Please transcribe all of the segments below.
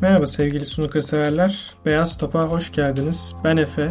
Merhaba sevgili snooker severler. Beyaz Top'a hoş geldiniz. Ben Efe.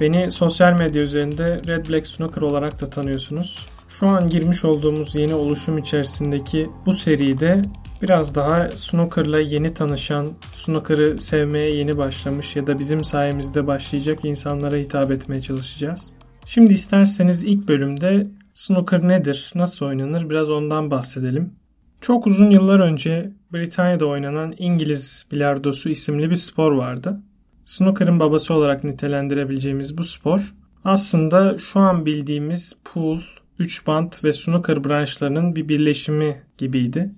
Beni sosyal medya üzerinde Red Black Snooker olarak da tanıyorsunuz. Şu an girmiş olduğumuz yeni oluşum içerisindeki bu seride biraz daha snooker'la yeni tanışan, snooker'ı sevmeye yeni başlamış ya da bizim sayemizde başlayacak insanlara hitap etmeye çalışacağız. Şimdi isterseniz ilk bölümde snooker nedir, nasıl oynanır biraz ondan bahsedelim. Çok uzun yıllar önce Britanya'da oynanan İngiliz bilardosu isimli bir spor vardı. Snooker'ın babası olarak nitelendirebileceğimiz bu spor aslında şu an bildiğimiz pool, 3 bant ve snooker branşlarının bir birleşimi gibiydi.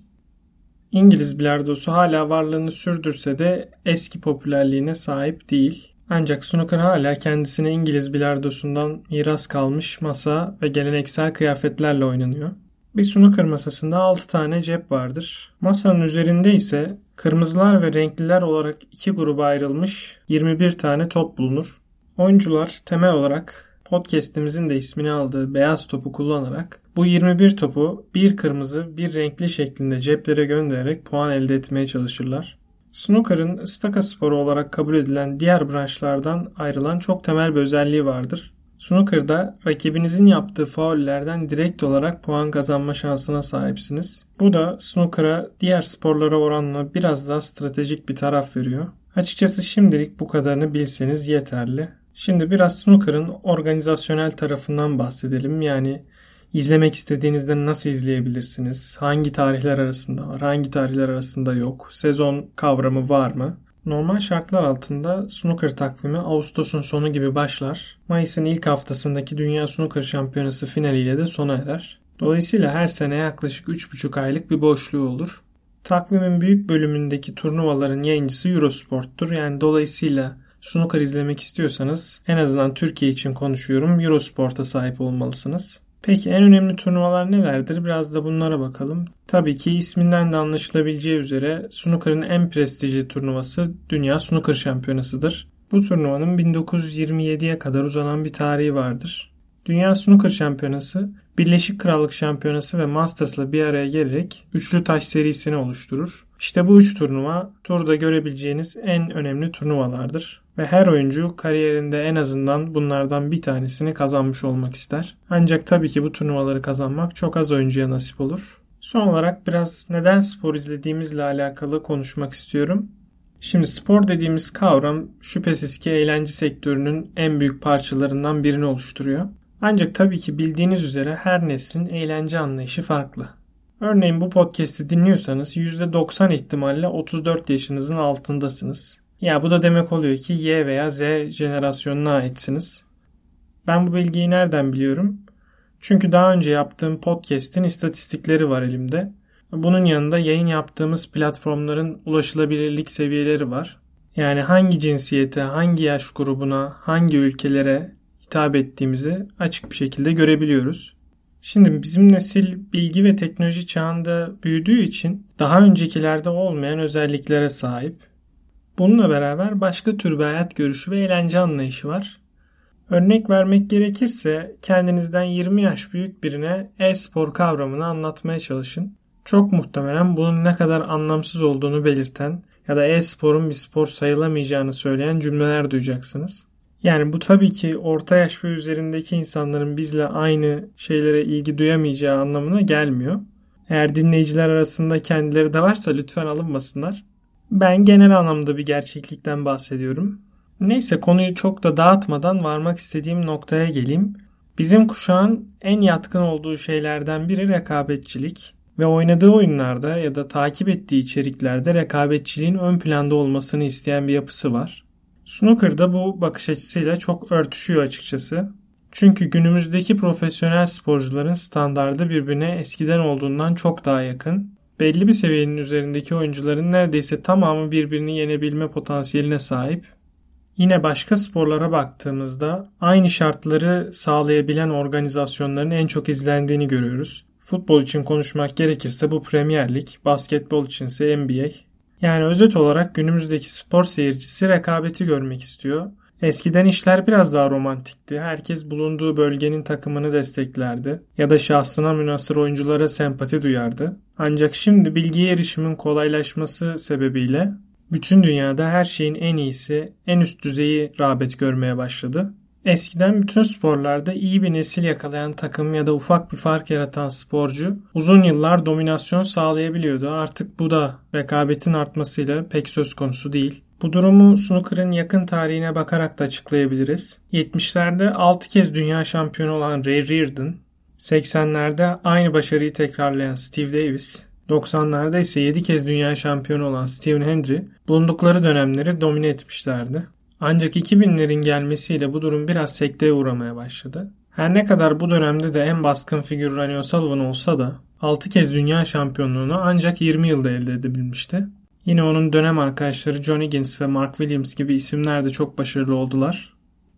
İngiliz bilardosu hala varlığını sürdürse de eski popülerliğine sahip değil. Ancak snooker hala kendisine İngiliz bilardosundan miras kalmış masa ve geleneksel kıyafetlerle oynanıyor. Bir snooker masasında 6 tane cep vardır. Masanın üzerinde ise kırmızılar ve renkliler olarak iki gruba ayrılmış 21 tane top bulunur. Oyuncular temel olarak podcast'imizin de ismini aldığı beyaz topu kullanarak bu 21 topu bir kırmızı bir renkli şeklinde ceplere göndererek puan elde etmeye çalışırlar. Snooker'ın ıstaka sporu olarak kabul edilen diğer branşlardan ayrılan çok temel bir özelliği vardır. Snooker'da rakibinizin yaptığı faullerden direkt olarak puan kazanma şansına sahipsiniz. Bu da snooker'a diğer sporlara oranla biraz daha stratejik bir taraf veriyor. Açıkçası şimdilik bu kadarını bilseniz yeterli. Şimdi biraz snooker'ın organizasyonel tarafından bahsedelim. Yani izlemek istediğinizde nasıl izleyebilirsiniz? Hangi tarihler arasında var? Hangi tarihler arasında yok? Sezon kavramı var mı? Normal şartlar altında snooker takvimi Ağustos'un sonu gibi başlar. Mayıs'ın ilk haftasındaki Dünya Snooker Şampiyonası finaliyle de sona erer. Dolayısıyla her sene yaklaşık 3,5 aylık bir boşluğu olur. Takvimin büyük bölümündeki turnuvaların yayıncısı Eurosport'tur. Yani dolayısıyla snooker izlemek istiyorsanız en azından Türkiye için konuşuyorum Eurosport'a sahip olmalısınız. Peki en önemli turnuvalar nelerdir? Biraz da bunlara bakalım. Tabii ki isminden de anlaşılabileceği üzere snooker'ın en prestijli turnuvası Dünya Snooker Şampiyonası'dır. Bu turnuvanın 1927'ye kadar uzanan bir tarihi vardır. Dünya Snooker Şampiyonası, Birleşik Krallık Şampiyonası ve Masters'la bir araya gelerek üçlü taş serisini oluşturur. İşte bu üç turnuva turda görebileceğiniz en önemli turnuvalardır ve her oyuncu kariyerinde en azından bunlardan bir tanesini kazanmış olmak ister. Ancak tabii ki bu turnuvaları kazanmak çok az oyuncuya nasip olur. Son olarak biraz neden spor izlediğimizle alakalı konuşmak istiyorum. Şimdi spor dediğimiz kavram şüphesiz ki eğlence sektörünün en büyük parçalarından birini oluşturuyor. Ancak tabii ki bildiğiniz üzere her neslin eğlence anlayışı farklı. Örneğin bu podcast'i dinliyorsanız %90 ihtimalle 34 yaşınızın altındasınız. Ya bu da demek oluyor ki Y veya Z jenerasyonuna aitsiniz. Ben bu bilgiyi nereden biliyorum? Çünkü daha önce yaptığım podcast'in istatistikleri var elimde. Bunun yanında yayın yaptığımız platformların ulaşılabilirlik seviyeleri var. Yani hangi cinsiyete, hangi yaş grubuna, hangi ülkelere hitap ettiğimizi açık bir şekilde görebiliyoruz. Şimdi bizim nesil bilgi ve teknoloji çağında büyüdüğü için daha öncekilerde olmayan özelliklere sahip. Bununla beraber başka tür bir hayat görüşü ve eğlence anlayışı var. Örnek vermek gerekirse kendinizden 20 yaş büyük birine e-spor kavramını anlatmaya çalışın. Çok muhtemelen bunun ne kadar anlamsız olduğunu belirten ya da e-sporun bir spor sayılamayacağını söyleyen cümleler duyacaksınız. Yani bu tabii ki orta yaş ve üzerindeki insanların bizle aynı şeylere ilgi duyamayacağı anlamına gelmiyor. Eğer dinleyiciler arasında kendileri de varsa lütfen alınmasınlar. Ben genel anlamda bir gerçeklikten bahsediyorum. Neyse konuyu çok da dağıtmadan varmak istediğim noktaya geleyim. Bizim kuşağın en yatkın olduğu şeylerden biri rekabetçilik ve oynadığı oyunlarda ya da takip ettiği içeriklerde rekabetçiliğin ön planda olmasını isteyen bir yapısı var. Snooker'da bu bakış açısıyla çok örtüşüyor açıkçası. Çünkü günümüzdeki profesyonel sporcuların standardı birbirine eskiden olduğundan çok daha yakın. Belli bir seviyenin üzerindeki oyuncuların neredeyse tamamı birbirini yenebilme potansiyeline sahip. Yine başka sporlara baktığımızda aynı şartları sağlayabilen organizasyonların en çok izlendiğini görüyoruz. Futbol için konuşmak gerekirse bu Premier Lig, basketbol içinse NBA, yani özet olarak günümüzdeki spor seyircisi rekabeti görmek istiyor. Eskiden işler biraz daha romantikti. Herkes bulunduğu bölgenin takımını desteklerdi ya da şahsına münasır oyunculara sempati duyardı. Ancak şimdi bilgiye erişimin kolaylaşması sebebiyle Bütün dünyada her şeyin en iyisi, en üst düzeyi rağbet görmeye başladı. Eskiden bütün sporlarda iyi bir nesil yakalayan takım ya da ufak bir fark yaratan sporcu uzun yıllar dominasyon sağlayabiliyordu. Artık bu da rekabetin artmasıyla pek söz konusu değil. Bu durumu snooker'ın yakın tarihine bakarak da açıklayabiliriz. 70'lerde 6 kez dünya şampiyonu olan Ray Reardon, 80'lerde aynı başarıyı tekrarlayan Steve Davis, 90'larda ise 7 kez dünya şampiyonu olan Stephen Hendry bulundukları dönemleri domine etmişlerdi. Ancak 2000'lerin gelmesiyle bu durum biraz sekteye uğramaya başladı. Her ne kadar bu dönemde de en baskın figür Ronnie O'Sullivan olsa da 6 kez dünya şampiyonluğunu ancak 20 yılda elde edebilmişti. Yine onun dönem arkadaşları John Higgins ve Mark Williams gibi isimler de çok başarılı oldular.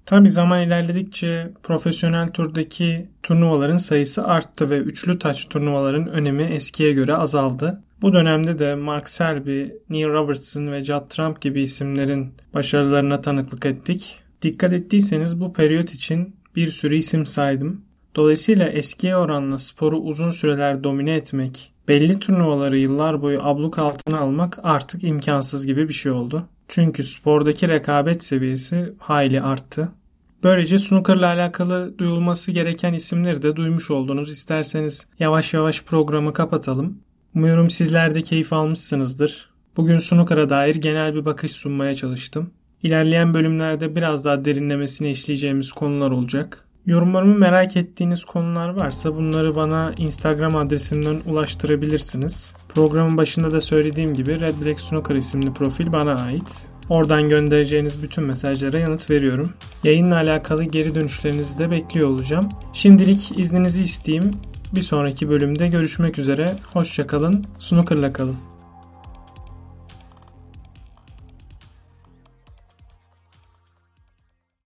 Tabi zaman ilerledikçe profesyonel turdaki turnuvaların sayısı arttı ve üçlü taç turnuvaların önemi eskiye göre azaldı. Bu dönemde de Mark Selby, Neil Robertson ve Judd Trump gibi isimlerin başarılarına tanıklık ettik. Dikkat ettiyseniz bu periyot için bir sürü isim saydım. Dolayısıyla eskiye oranla sporu uzun süreler domine etmek, belli turnuvaları yıllar boyu abluk altına almak artık imkansız gibi bir şey oldu. Çünkü spordaki rekabet seviyesi hayli arttı. Böylece snooker'la alakalı duyulması gereken isimleri de duymuş oldunuz. İsterseniz yavaş yavaş programı kapatalım. Umuyorum sizler de keyif almışsınızdır. Bugün snooker'a dair genel bir bakış sunmaya çalıştım. İlerleyen bölümlerde biraz daha derinlemesine işleyeceğimiz konular olacak. Yorumlarımı merak ettiğiniz konular varsa bunları bana Instagram adresimden ulaştırabilirsiniz. Programın başında da söylediğim gibi Red Black Snooker isimli profil bana ait. Oradan göndereceğiniz bütün mesajlara yanıt veriyorum. Yayınla alakalı geri dönüşlerinizi de bekliyor olacağım. Şimdilik izninizi isteyeyim. Bir sonraki bölümde görüşmek üzere. Hoşçakalın. Snooker'la kalın.